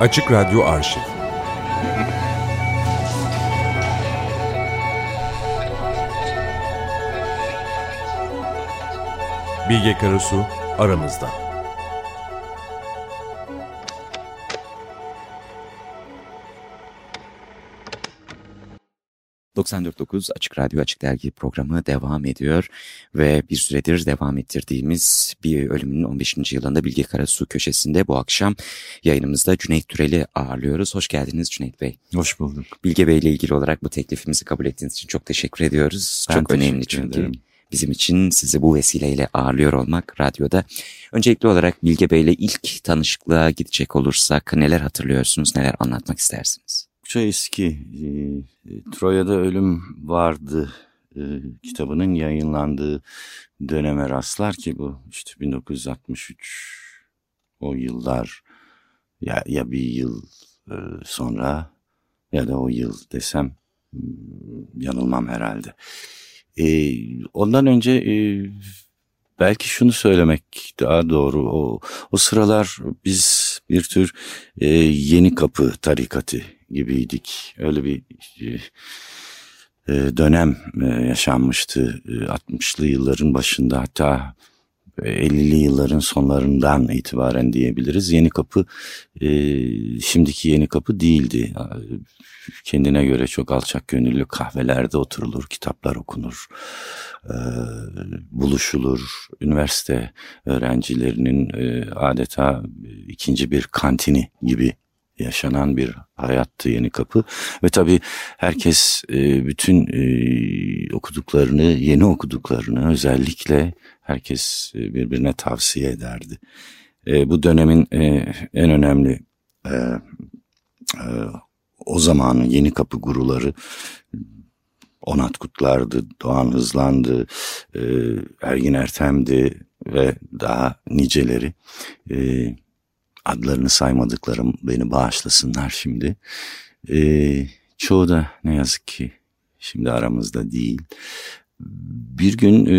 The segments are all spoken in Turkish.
Açık Radyo Arşiv Bilge Karasu aramızda. 94.9 Açık Radyo Açık Dergi programı devam ediyor ve bir süredir devam ettirdiğimiz bir ölümünün 15. yılında Bilge Karasu köşesinde bu akşam yayınımızda Cüneyt Türel'i ağırlıyoruz. Hoş geldiniz Cüneyt Bey. Hoş bulduk. Bilge Bey ile ilgili olarak bu teklifimizi kabul ettiğiniz için çok teşekkür ediyoruz. Ben çok önemli çünkü. Ederim. Bizim için sizi bu vesileyle ağırlıyor olmak radyoda. Öncelikli olarak Bilge Bey ile ilk tanışıklığa gidecek olursak neler hatırlıyorsunuz, neler anlatmak istersiniz? Çok eski. E, Troya'da Ölüm Vardı e, kitabının yayınlandığı döneme rastlar ki bu işte 1963 o yıllar ya, ya bir yıl e, sonra ya da o yıl desem yanılmam herhalde. E, ondan önce e, belki şunu söylemek daha doğru. O, o sıralar biz bir tür e, yeni kapı tarikatı gibiydik. Öyle bir e, e dönem e, yaşanmıştı e, 60'lı yılların başında hatta 50'li yılların sonlarından itibaren diyebiliriz. Yeni Kapı şimdiki Yeni Kapı değildi. Kendine göre çok alçak gönüllü kahvelerde oturulur, kitaplar okunur, buluşulur. Üniversite öğrencilerinin adeta ikinci bir kantini gibi yaşanan bir hayattı Yeni Kapı ve tabii herkes e, bütün e, okuduklarını, yeni okuduklarını özellikle herkes e, birbirine tavsiye ederdi. Bu dönemin en önemli o zamanın Yeni Kapı guruları Onat Kutlar'dı, Doğan Hızlan'dı, Ergin Ertem'di ve daha niceleri. E, adlarını saymadıklarım beni bağışlasınlar şimdi. E, çoğu da ne yazık ki şimdi aramızda değil. Bir gün e,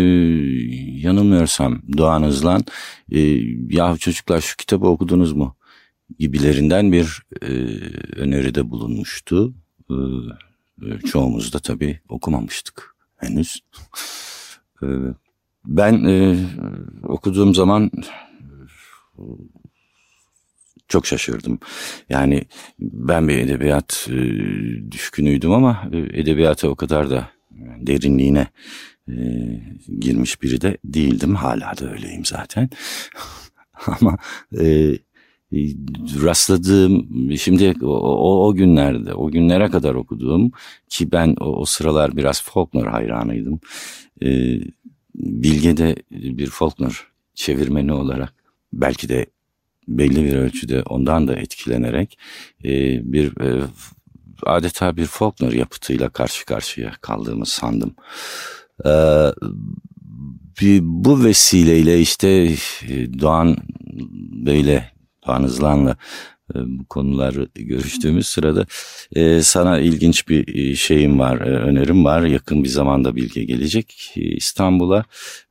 yanılmıyorsam Doğan Hızlan e, ya çocuklar şu kitabı okudunuz mu gibilerinden bir e, öneride bulunmuştu. E, e çoğumuz da tabii okumamıştık henüz. E, ben e, okuduğum zaman çok şaşırdım. Yani ben bir edebiyat e, düşkünüydüm ama e, edebiyata o kadar da derinliğine e, girmiş biri de değildim. Hala da öyleyim zaten. ama e, e, rastladığım şimdi o, o, günlerde o günlere kadar okuduğum ki ben o, o sıralar biraz Faulkner hayranıydım. E, Bilge'de bir Faulkner çevirmeni olarak belki de belli bir ölçüde ondan da etkilenerek e, bir e, adeta bir Faulkner yapıtıyla karşı karşıya kaldığımı sandım. E, bir, bu vesileyle işte e, Doğan Bey'le, Doğan Hızlan'la e, bu konuları görüştüğümüz sırada e, sana ilginç bir e, şeyim var, önerim var. Yakın bir zamanda Bilge gelecek İstanbul'a.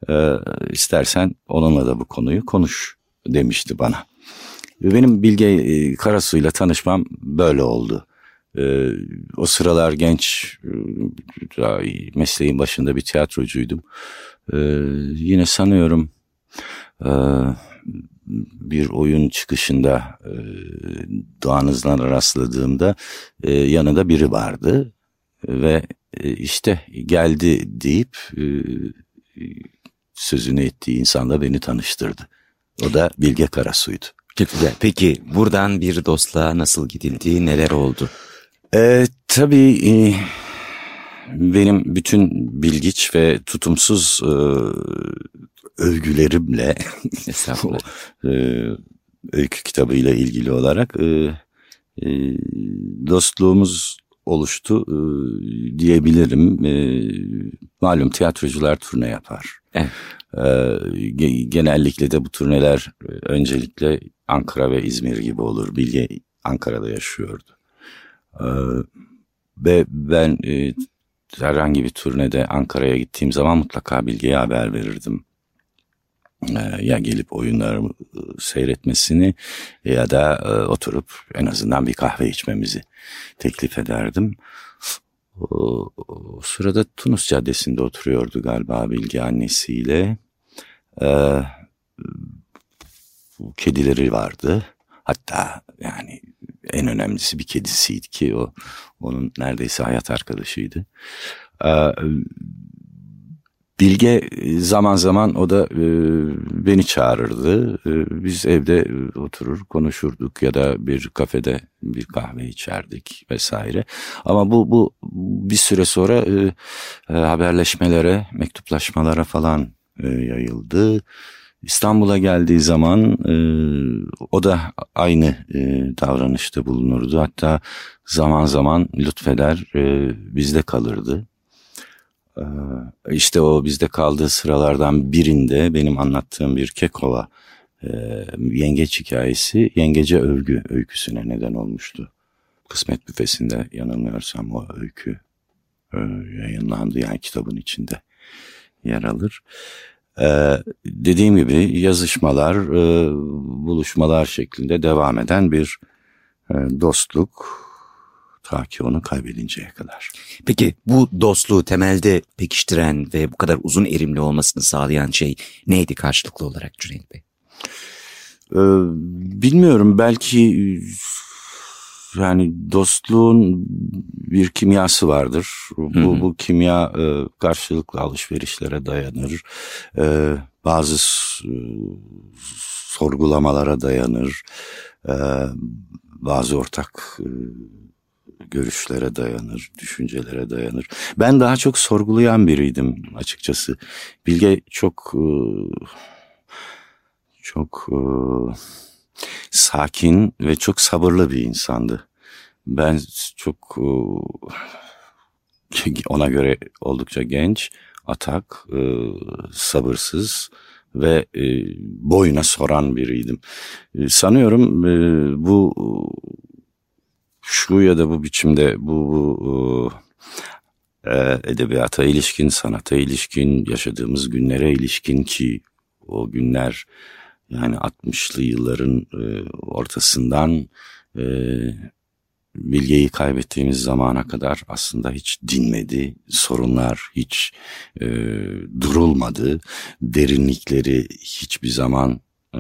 E, istersen onunla da bu konuyu konuş demişti bana. Benim Bilge e, Karasu'yla tanışmam böyle oldu. E, o sıralar genç, e, mesleğin başında bir tiyatrocuydum. yine sanıyorum bir oyun çıkışında e, Doğan Hızlan'a rastladığımda yanında biri vardı. Ve işte geldi deyip sözünü ettiği insanla beni tanıştırdı. O da Bilge Karasu'ydu. Çok güzel. Peki buradan bir dostluğa nasıl gidildi, neler oldu? Ee, tabii e, benim bütün bilgiç ve tutumsuz e, övgülerimle o, e, öykü kitabıyla ilgili olarak e, e, dostluğumuz oluştu e, diyebilirim. E, malum tiyatrocular turne yapar. Evet. E, genellikle de bu turneler e, öncelikle Ankara ve İzmir gibi olur. Bilge Ankara'da yaşıyordu. Ee, ve ben e, herhangi bir turnede Ankara'ya gittiğim zaman mutlaka Bilge'ye haber verirdim. e, ya gelip oyunlarımı e, seyretmesini ya da oturup en azından bir kahve içmemizi teklif ederdim. O, o sırada Tunus Caddesi'nde oturuyordu galiba Bilge annesiyle. Ee, kedileri vardı. Hatta yani en önemlisi bir kedisiydi ki o onun neredeyse hayat arkadaşıydı. Ee, Bilge zaman zaman o da e, beni çağırırdı. E, biz evde e, oturur konuşurduk ya da bir kafede bir kahve içerdik vesaire. Ama bu bu bir süre sonra e, e, haberleşmelere, mektuplaşmalara falan e, yayıldı. İstanbul'a geldiği zaman e, o da aynı e, davranışta bulunurdu. Hatta zaman zaman lütfeder e, bizde kalırdı. E, işte o bizde kaldığı sıralardan birinde benim anlattığım bir Kekova e, yengeç hikayesi yengece övgü öyküsüne neden olmuştu. Kısmet büfesinde yanılmıyorsam o öykü e, yayınlandı yani kitabın içinde yer alır. Ee, dediğim gibi yazışmalar, e, buluşmalar şeklinde devam eden bir e, dostluk ta ki onu kaybedinceye kadar. Peki bu dostluğu temelde pekiştiren ve bu kadar uzun erimli olmasını sağlayan şey neydi karşılıklı olarak Cüneyt Bey? Ee, bilmiyorum belki yani dostluğun bir kimyası vardır. Bu, bu kimya e, karşılıklı alışverişlere dayanır. E, bazı e, sorgulamalara dayanır. E, bazı ortak e, görüşlere dayanır, düşüncelere dayanır. Ben daha çok sorgulayan biriydim açıkçası. Bilge çok e, çok e, sakin ve çok sabırlı bir insandı. Ben çok e, ona göre oldukça genç, atak, e, sabırsız ve e, boyuna soran biriydim. Sanıyorum bu şu ya da bu biçimde bu, bu edebiyata ilişkin, sanata ilişkin, yaşadığımız günlere ilişkin ki o günler yani 60'lı yılların e, ortasından e, bilgeyi kaybettiğimiz zamana kadar aslında hiç dinmedi. Sorunlar hiç e, durulmadı. Derinlikleri hiçbir zaman e,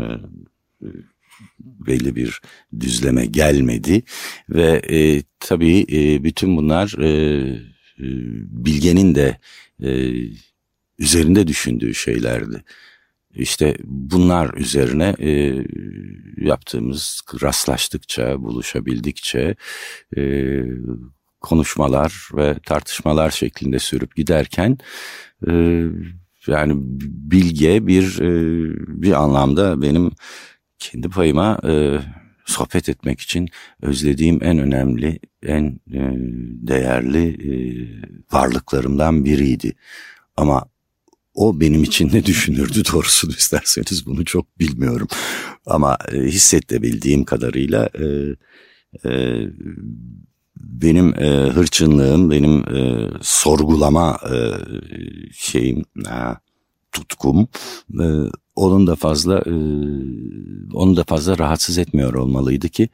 belli bir düzleme gelmedi. Ve e, tabii e, bütün bunlar e, e, bilgenin de e, üzerinde düşündüğü şeylerdi. İşte bunlar üzerine e, yaptığımız rastlaştıkça, buluşabildikçe e, konuşmalar ve tartışmalar şeklinde sürüp giderken e, yani bilge bir e, bir anlamda benim kendi payıma e, sohbet etmek için özlediğim en önemli, en e, değerli e, varlıklarımdan biriydi. Ama o benim için ne düşünürdü doğrusunu isterseniz bunu çok bilmiyorum. Ama e, hissettebildiğim kadarıyla e, e, benim e, hırçınlığım, benim e, sorgulama e, şeyim, e, tutkum e, onun da fazla e, onu da fazla rahatsız etmiyor olmalıydı ki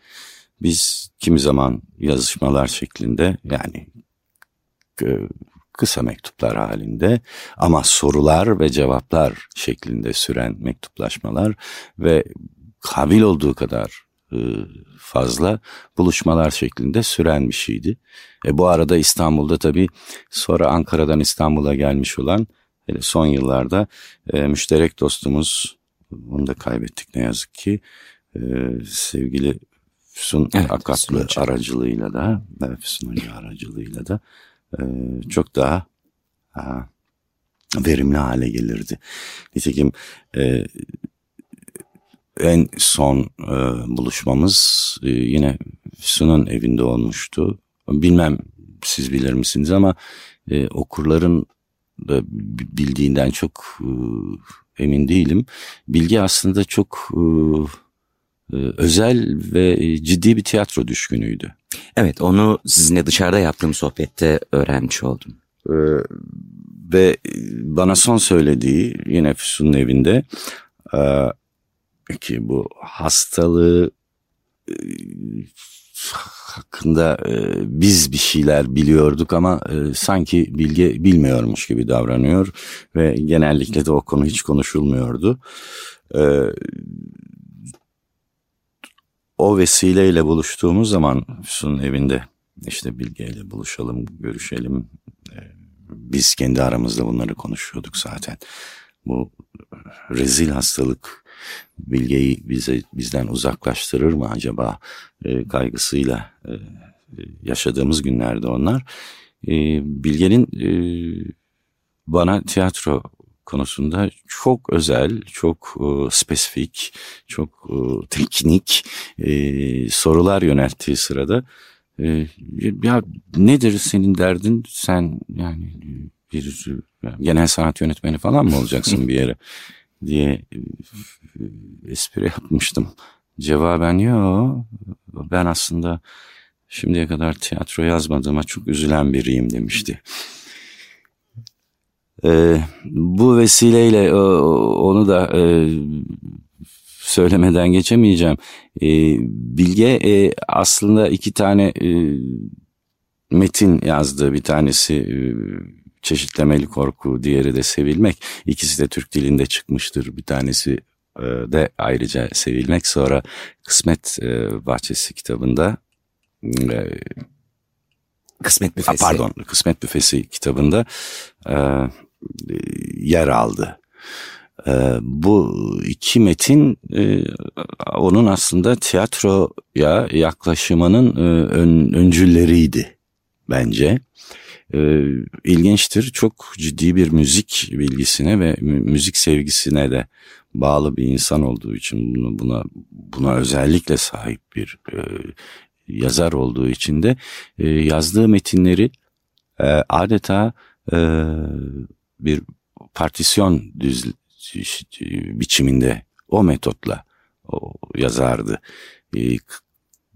biz kimi zaman yazışmalar şeklinde yani e, kısa mektuplar halinde ama sorular ve cevaplar şeklinde süren mektuplaşmalar ve kabil olduğu kadar e, fazla buluşmalar şeklinde süren bir şeydi. E bu arada İstanbul'da tabii sonra Ankara'dan İstanbul'a gelmiş olan son yıllarda e, müşterek dostumuz onu da kaybettik ne yazık ki e, sevgili Füsun evet, Akatlı aracılığıyla da Füsun Hoca aracılığıyla da çok daha ha, verimli hale gelirdi. Nitekim e, en son e, buluşmamız e, yine Füsun'un evinde olmuştu. Bilmem siz bilir misiniz ama okurların da bildiğinden çok emin değilim. Bilgi aslında çok özel ve ciddi bir tiyatro düşkünüydü. Evet onu sizinle dışarıda yaptığım sohbette öğrenmiş oldum. Ee, ve bana son söylediği yine Füsun'un evinde ki bu hastalığı e, hakkında e, biz bir şeyler biliyorduk ama e, sanki Bilge bilmiyormuş gibi davranıyor ve genellikle de o konu hiç konuşulmuyordu. E, o vesileyle buluştuğumuz zaman Füsun'un evinde işte Bilge ile buluşalım, görüşelim. E, biz kendi aramızda bunları konuşuyorduk zaten. Bu rezil hastalık Bilge'yi bize bizden uzaklaştırır mı acaba e, kaygısıyla e, yaşadığımız günlerde onlar. E, Bilge'nin e, bana tiyatro konusunda çok özel, çok e, spesifik, çok e, teknik e, sorular yönelttiği sırada e, ya nedir senin derdin sen yani bir genel sanat yönetmeni falan mı olacaksın bir yere diye e, espri yapmıştım. Cevaben yok ben aslında şimdiye kadar tiyatro yazmadığıma çok üzülen biriyim demişti. Ee, bu vesileyle e, onu da e, söylemeden geçemeyeceğim. E, Bilge e, aslında iki tane e, metin yazdı. Bir tanesi e, çeşitlemeli korku, diğeri de sevilmek. İkisi de Türk dilinde çıkmıştır. Bir tanesi e, de ayrıca sevilmek. Sonra Kısmet e, Bahçesi kitabında e, Kısmet Büfesi. Pardon, Kısmet Büfesi kitabında e, yer aldı. E, bu iki metin e, onun aslında tiyatroya yaklaşımının e, ön, öncülleriydi bence. E, ilginçtir, çok ciddi bir müzik bilgisine ve müzik sevgisine de bağlı bir insan olduğu için bunu, buna buna özellikle sahip bir e, yazar olduğu için de e, yazdığı metinleri e, adeta e, bir partisyon düz biçiminde o metotla o yazardı. E,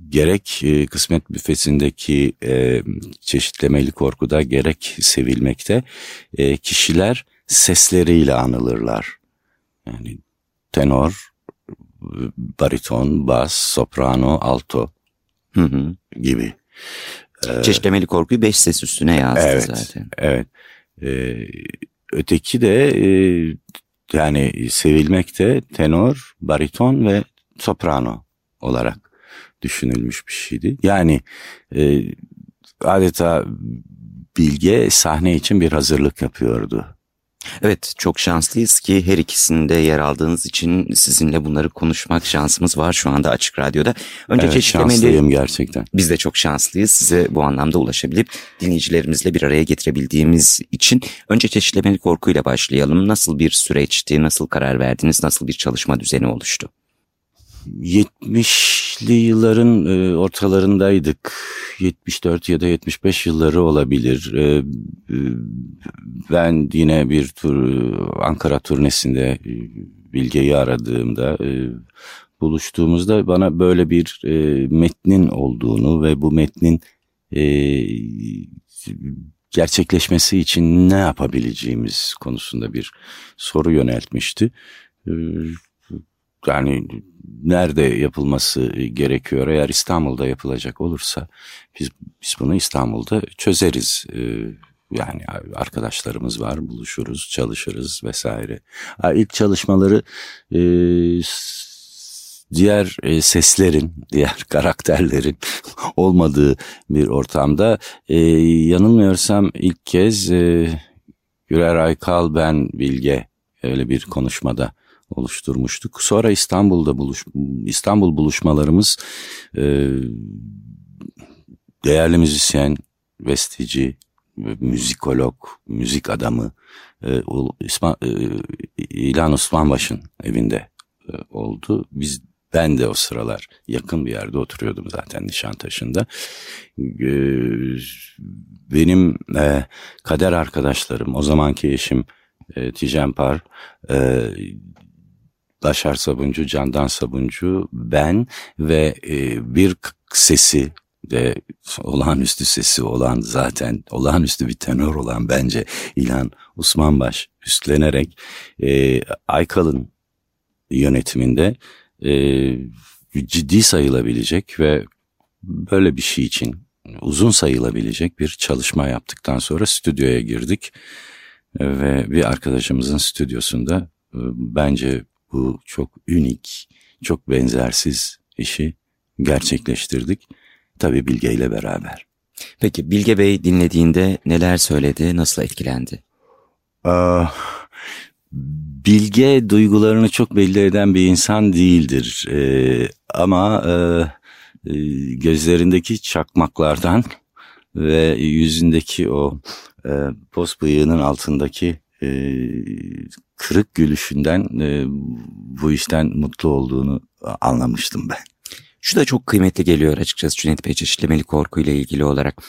gerek e, kısmet büfesindeki e, çeşitlemeli korkuda gerek sevilmekte e, kişiler sesleriyle anılırlar. Yani tenor, bariton, bas, soprano, alto Hı hı. gibi. Çeşitlemeli korkuyu beş ses üstüne yazdı evet, zaten. Evet. Ee, öteki de e, yani sevilmekte tenor, bariton ve soprano olarak düşünülmüş bir şeydi. Yani e, adeta Bilge sahne için bir hazırlık yapıyordu. Evet çok şanslıyız ki her ikisinde yer aldığınız için sizinle bunları konuşmak şansımız var şu anda Açık Radyo'da. Önce evet, çeşitlemeli... şanslıyım gerçekten. Biz de çok şanslıyız size bu anlamda ulaşabilip dinleyicilerimizle bir araya getirebildiğimiz için. Önce çeşitlemeli korkuyla başlayalım. Nasıl bir süreçti, nasıl karar verdiniz, nasıl bir çalışma düzeni oluştu? 70'li yılların e, ortalarındaydık. 74 ya da 75 yılları olabilir. E, e, ben yine bir tur Ankara turnesinde Bilge'yi aradığımda buluştuğumuzda bana böyle bir metnin olduğunu ve bu metnin gerçekleşmesi için ne yapabileceğimiz konusunda bir soru yöneltmişti. Yani nerede yapılması gerekiyor? Eğer İstanbul'da yapılacak olursa biz, biz bunu İstanbul'da çözeriz. Ee, yani arkadaşlarımız var, buluşuruz, çalışırız vesaire. İlk çalışmaları e, diğer e, seslerin, diğer karakterlerin olmadığı bir ortamda e, yanılmıyorsam ilk kez Güler Aykal ben Bilge öyle bir konuşmada oluşturmuştuk. Sonra İstanbul'da buluş İstanbul buluşmalarımız e, değerli müzisyen, besteci, müzikolog, müzik adamı e, İsma, e, İlhan Osmanbaş'ın evinde e, oldu. Biz ben de o sıralar yakın bir yerde oturuyordum zaten Nişantaşı'nda. E, benim e, kader arkadaşlarım, o zamanki eşim e, Tijen Par, e, Başar Sabuncu, Candan Sabuncu, ben ve e, bir sesi de olağanüstü sesi olan zaten olağanüstü bir tenor olan bence İlhan Osmanbaş üstlenerek e, Aykal'ın yönetiminde e, ciddi sayılabilecek ve böyle bir şey için uzun sayılabilecek bir çalışma yaptıktan sonra stüdyoya girdik. Ve bir arkadaşımızın stüdyosunda e, bence bu çok unik, çok benzersiz işi gerçekleştirdik. Tabii Bilge ile beraber. Peki Bilge Bey dinlediğinde neler söyledi, nasıl etkilendi? Ee, Bilge duygularını çok belli eden bir insan değildir. Ee, ama e, e, gözlerindeki çakmaklardan ve yüzündeki o e, post bıyığının altındaki e, kırık gülüşünden e, bu işten mutlu olduğunu anlamıştım ben. Şu da çok kıymetli geliyor açıkçası Cüneyt Bey çeşitlemeli korku ile ilgili olarak.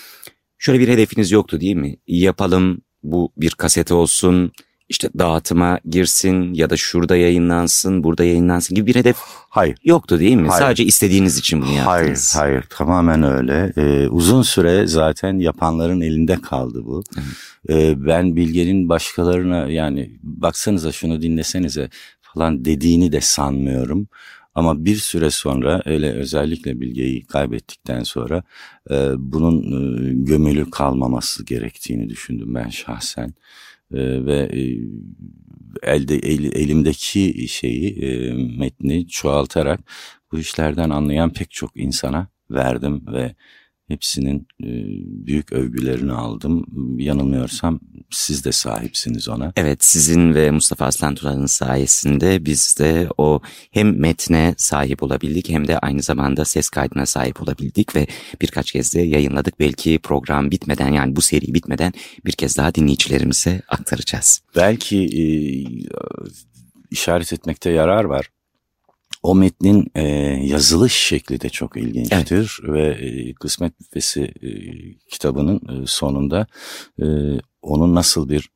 Şöyle bir hedefiniz yoktu değil mi? Yapalım bu bir kasete olsun işte dağıtıma girsin ya da şurada yayınlansın, burada yayınlansın gibi bir hedef hayır. yoktu değil mi? Hayır. Sadece istediğiniz için bunu yaptınız. Hayır, hayır. Tamamen öyle. Ee, uzun süre zaten yapanların elinde kaldı bu. Ee, ben Bilge'nin başkalarına yani baksanıza şunu dinlesenize falan dediğini de sanmıyorum. Ama bir süre sonra öyle özellikle Bilge'yi kaybettikten sonra e, bunun e, gömülü kalmaması gerektiğini düşündüm ben şahsen. Ee, ve e, elde el, elimdeki şeyi e, metni çoğaltarak bu işlerden anlayan pek çok insana verdim ve Hepsinin e, büyük övgülerini aldım. Yanılmıyorsam siz de sahipsiniz ona. Evet sizin ve Mustafa Aslan Turan'ın sayesinde biz de o hem metne sahip olabildik hem de aynı zamanda ses kaydına sahip olabildik ve birkaç kez de yayınladık. Belki program bitmeden yani bu seri bitmeden bir kez daha dinleyicilerimize aktaracağız. Belki e, işaret etmekte yarar var. O metnin e, yazılış şekli de çok ilginçtir evet. ve e, Kısmet Büfesi e, kitabının e, sonunda e, onun nasıl bir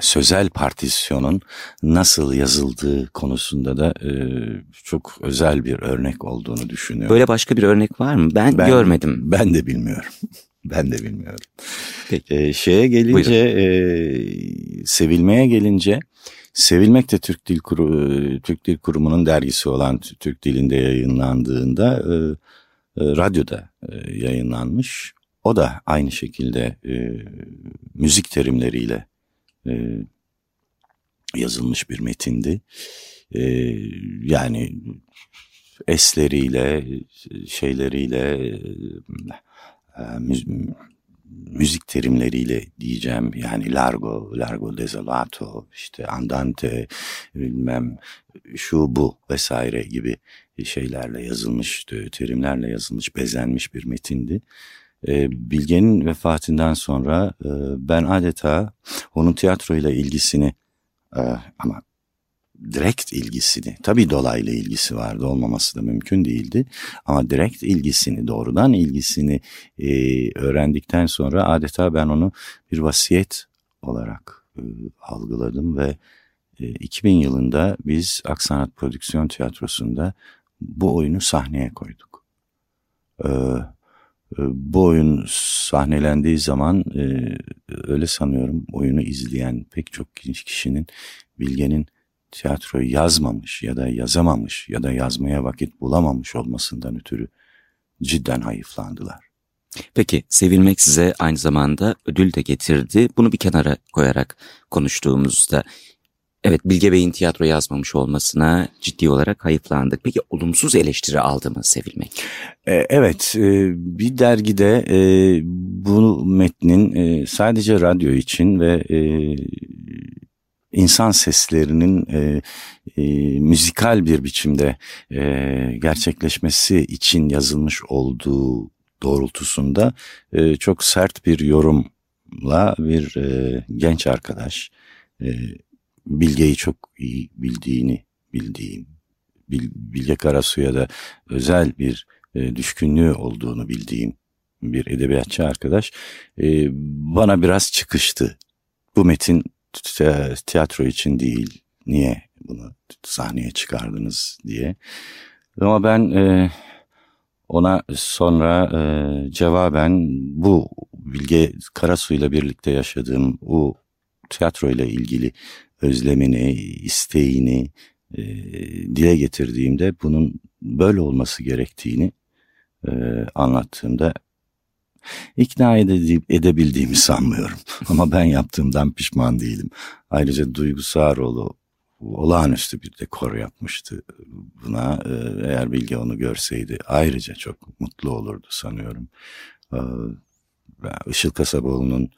sözel partisyonun nasıl yazıldığı konusunda da e, çok özel bir örnek olduğunu düşünüyorum. Böyle başka bir örnek var mı? Ben, ben görmedim. Ben de bilmiyorum. ben de bilmiyorum. Peki. E, şeye gelince, e, sevilmeye gelince Sevilmek de Türk Dil Kuru, Türk Dil Kurumu'nun dergisi olan Türk dilinde yayınlandığında e, e, radyoda e, yayınlanmış. O da aynı şekilde e, müzik terimleriyle e, yazılmış bir metindi. E, yani esleriyle, şeyleriyle, e, müzik terimleriyle diyeceğim yani largo, largo desolato, işte andante, bilmem şu bu vesaire gibi şeylerle yazılmış, terimlerle yazılmış, bezenmiş bir metindi. Ee, Bilge'nin vefatından sonra e, ben adeta onun tiyatroyla ilgisini e, ama direkt ilgisini, tabii dolaylı ilgisi vardı olmaması da mümkün değildi ama direkt ilgisini, doğrudan ilgisini e, öğrendikten sonra adeta ben onu bir vasiyet olarak e, algıladım ve e, 2000 yılında biz Aksanat Prodüksiyon Tiyatrosu'nda bu oyunu sahneye koyduk. E, e bu oyun sahnelendiği zaman e, öyle sanıyorum oyunu izleyen pek çok kişinin Bilge'nin tiyatroyu yazmamış ya da yazamamış ya da yazmaya vakit bulamamış olmasından ötürü cidden hayıflandılar. Peki sevilmek size aynı zamanda ödül de getirdi. Bunu bir kenara koyarak konuştuğumuzda evet Bilge Bey'in tiyatro yazmamış olmasına ciddi olarak hayıflandık. Peki olumsuz eleştiri aldı mı sevilmek? E, evet e, bir dergide e, bu metnin sadece radyo için ve insan seslerinin e, e, müzikal bir biçimde e, gerçekleşmesi için yazılmış olduğu doğrultusunda e, çok sert bir yorumla bir e, genç arkadaş e, Bilge'yi çok iyi bildiğini bildiğim Bil, Bilge Karasu'ya da özel bir e, düşkünlüğü olduğunu bildiğim bir edebiyatçı arkadaş e, bana biraz çıkıştı. Bu metin tiyatro için değil niye bunu sahneye çıkardınız diye. Ama ben e, ona sonra e, cevaben bu Bilge Karasu ile birlikte yaşadığım bu tiyatro ile ilgili özlemini, isteğini e, dile getirdiğimde bunun böyle olması gerektiğini e, anlattığımda ikna ede, edebildiğimi sanmıyorum. Ama ben yaptığımdan pişman değilim. Ayrıca Duygu Sağroğlu olağanüstü bir dekor yapmıştı buna. E, eğer Bilge onu görseydi ayrıca çok mutlu olurdu sanıyorum. E, Işıl Kasaboğlu'nun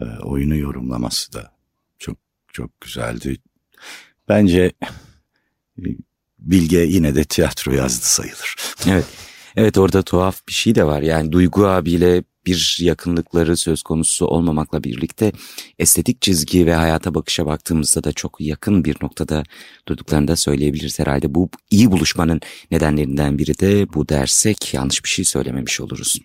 e, oyunu yorumlaması da çok çok güzeldi. Bence Bilge yine de tiyatro yazdı sayılır. Evet. Evet orada tuhaf bir şey de var. Yani Duygu abiyle bir yakınlıkları söz konusu olmamakla birlikte estetik çizgi ve hayata bakışa baktığımızda da çok yakın bir noktada durduklarını da söyleyebiliriz herhalde. Bu iyi buluşmanın nedenlerinden biri de bu dersek yanlış bir şey söylememiş oluruz.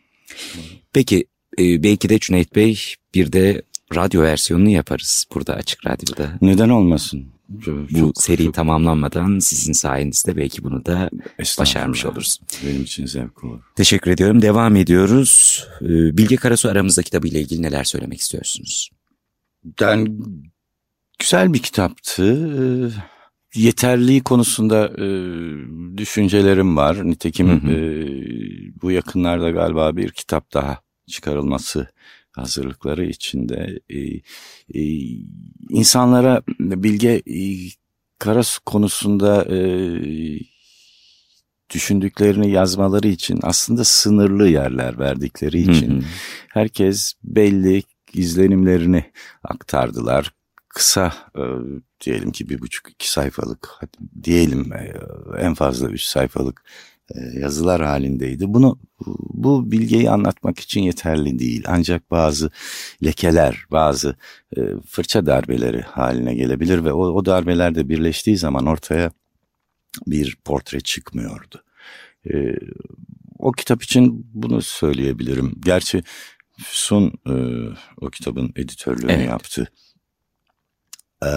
Peki e, belki de Cüneyt Bey bir de radyo versiyonunu yaparız burada Açık Radyo'da. Neden olmasın? Bu çok, seri çok... tamamlanmadan sizin sayenizde belki bunu da başarmış oluruz. Benim için zevk olur. Teşekkür ediyorum. Devam ediyoruz. Ee, Bilge Karasu aramızda kitabı ile ilgili neler söylemek istiyorsunuz? Yani güzel bir kitaptı. Ee, yeterliği konusunda e, düşüncelerim var. Nitekim hı hı. E, bu yakınlarda galiba bir kitap daha çıkarılması hazırlıkları içinde e, e, insanlara Bilge e, Karas konusunda e, düşündüklerini yazmaları için aslında sınırlı yerler verdikleri için hı hı. herkes belli izlenimlerini aktardılar. Kısa e, diyelim ki bir buçuk iki sayfalık diyelim e, en fazla üç sayfalık yazılar halindeydi. Bunu bu bilgiyi anlatmak için yeterli değil. Ancak bazı lekeler, bazı e, fırça darbeleri haline gelebilir ve o, o darbeler de birleştiği zaman ortaya bir portre çıkmıyordu. E, o kitap için bunu söyleyebilirim. Gerçi Sun e, o kitabın editörlüğünü evet. yaptı. E,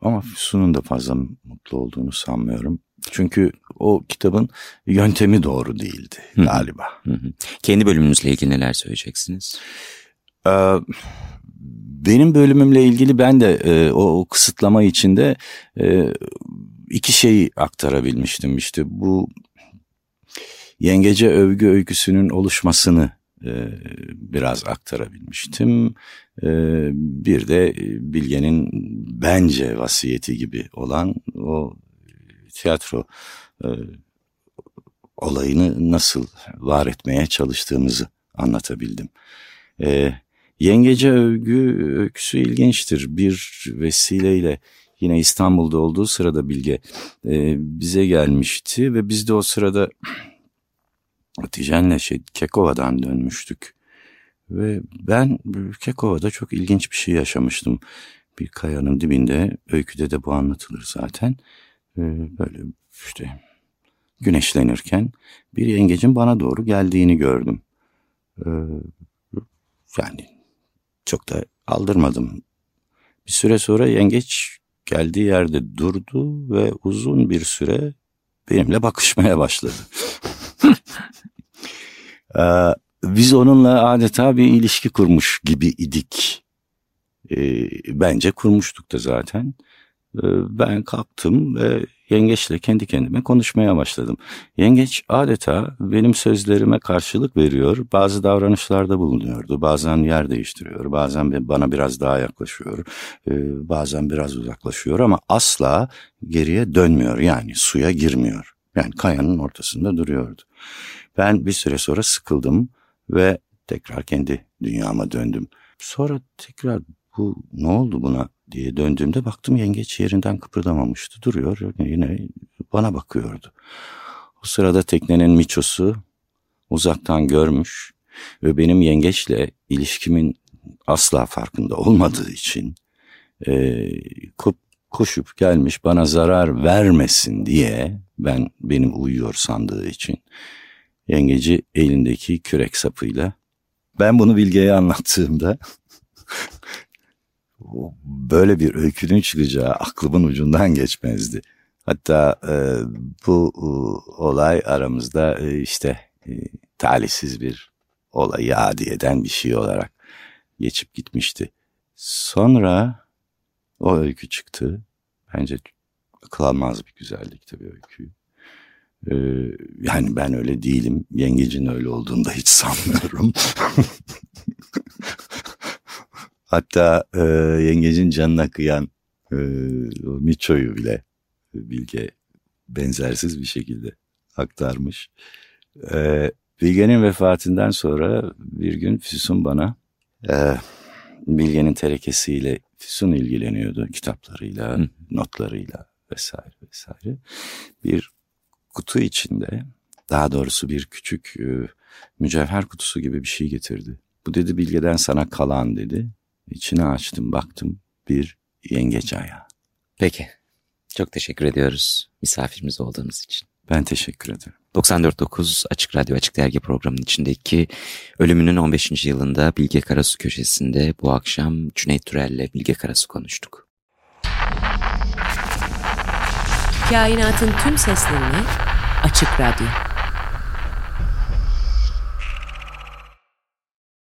ama Füsun'un da fazla mutlu olduğunu sanmıyorum. Çünkü o kitabın yöntemi doğru değildi galiba. Hı hı. Kendi bölümünüzle ilgili neler söyleyeceksiniz? Ee, benim bölümümle ilgili ben de e, o, o kısıtlama içinde e, iki şeyi aktarabilmiştim. İşte bu yengece övgü öyküsünün oluşmasını e, biraz aktarabilmiştim. E, bir de Bilge'nin bence vasiyeti gibi olan o tiyatro e, olayını nasıl var etmeye çalıştığımızı anlatabildim. E, Yengece övgü öyküsü ilginçtir. Bir vesileyle yine İstanbul'da olduğu sırada Bilge e, bize gelmişti ve biz de o sırada Hatice'nle şey, Kekova'dan dönmüştük. Ve ben Kekova'da çok ilginç bir şey yaşamıştım. Bir kayanın dibinde, öyküde de bu anlatılır zaten. Ee, böyle işte güneşlenirken bir yengecin bana doğru geldiğini gördüm. Ee, yani çok da aldırmadım. Bir süre sonra yengeç geldiği yerde durdu ve uzun bir süre benimle bakışmaya başladı. Ee, biz onunla adeta bir ilişki kurmuş gibi idik. Bence kurmuştuk da zaten. Ee, ben kalktım ve yengeçle kendi kendime konuşmaya başladım. Yengeç adeta benim sözlerime karşılık veriyor, bazı davranışlarda bulunuyordu. Bazen yer değiştiriyor, bazen bana biraz daha yaklaşıyor, e, bazen biraz uzaklaşıyor ama asla geriye dönmüyor yani suya girmiyor. Yani kayanın ortasında duruyordu. Ben bir süre sonra sıkıldım ve tekrar kendi dünyama döndüm. Sonra tekrar bu ne oldu buna diye döndüğümde baktım yengeç yerinden kıpırdamamıştı. Duruyor yine bana bakıyordu. O sırada teknenin miçosu uzaktan görmüş ve benim yengeçle ilişkimin asla farkında olmadığı için e, koşup gelmiş bana zarar vermesin diye ben benim uyuyor sandığı için yengeci elindeki kürek sapıyla ben bunu Bilge'ye anlattığımda böyle bir öykünün çıkacağı aklımın ucundan geçmezdi. Hatta e, bu e, olay aramızda e, işte e, talihsiz bir olayı adi eden bir şey olarak geçip gitmişti. Sonra o öykü çıktı. Bence akıl almaz bir güzellik tabii öykü. Ee, yani ben öyle değilim. Yengecin öyle olduğunu da hiç sanmıyorum. Hatta e, yengecin canına kıyan e, Miço'yu bile Bilge benzersiz bir şekilde aktarmış. E, Bilge'nin vefatından sonra bir gün Füsun bana e, Bilge'nin terekesiyle Füsun ilgileniyordu kitaplarıyla, Hı. notlarıyla vesaire vesaire. Bir kutu içinde daha doğrusu bir küçük e, mücevher kutusu gibi bir şey getirdi. Bu dedi Bilge'den sana kalan dedi. İçine açtım baktım bir yengeç ayağı. Peki. Çok teşekkür ediyoruz misafirimiz olduğunuz için. Ben teşekkür ederim. 94.9 Açık Radyo Açık Dergi programının içindeki ölümünün 15. yılında Bilge Karasu köşesinde bu akşam Cüneyt Türel'le Bilge Karasu konuştuk. Kainatın tüm seslerini Açık Radyo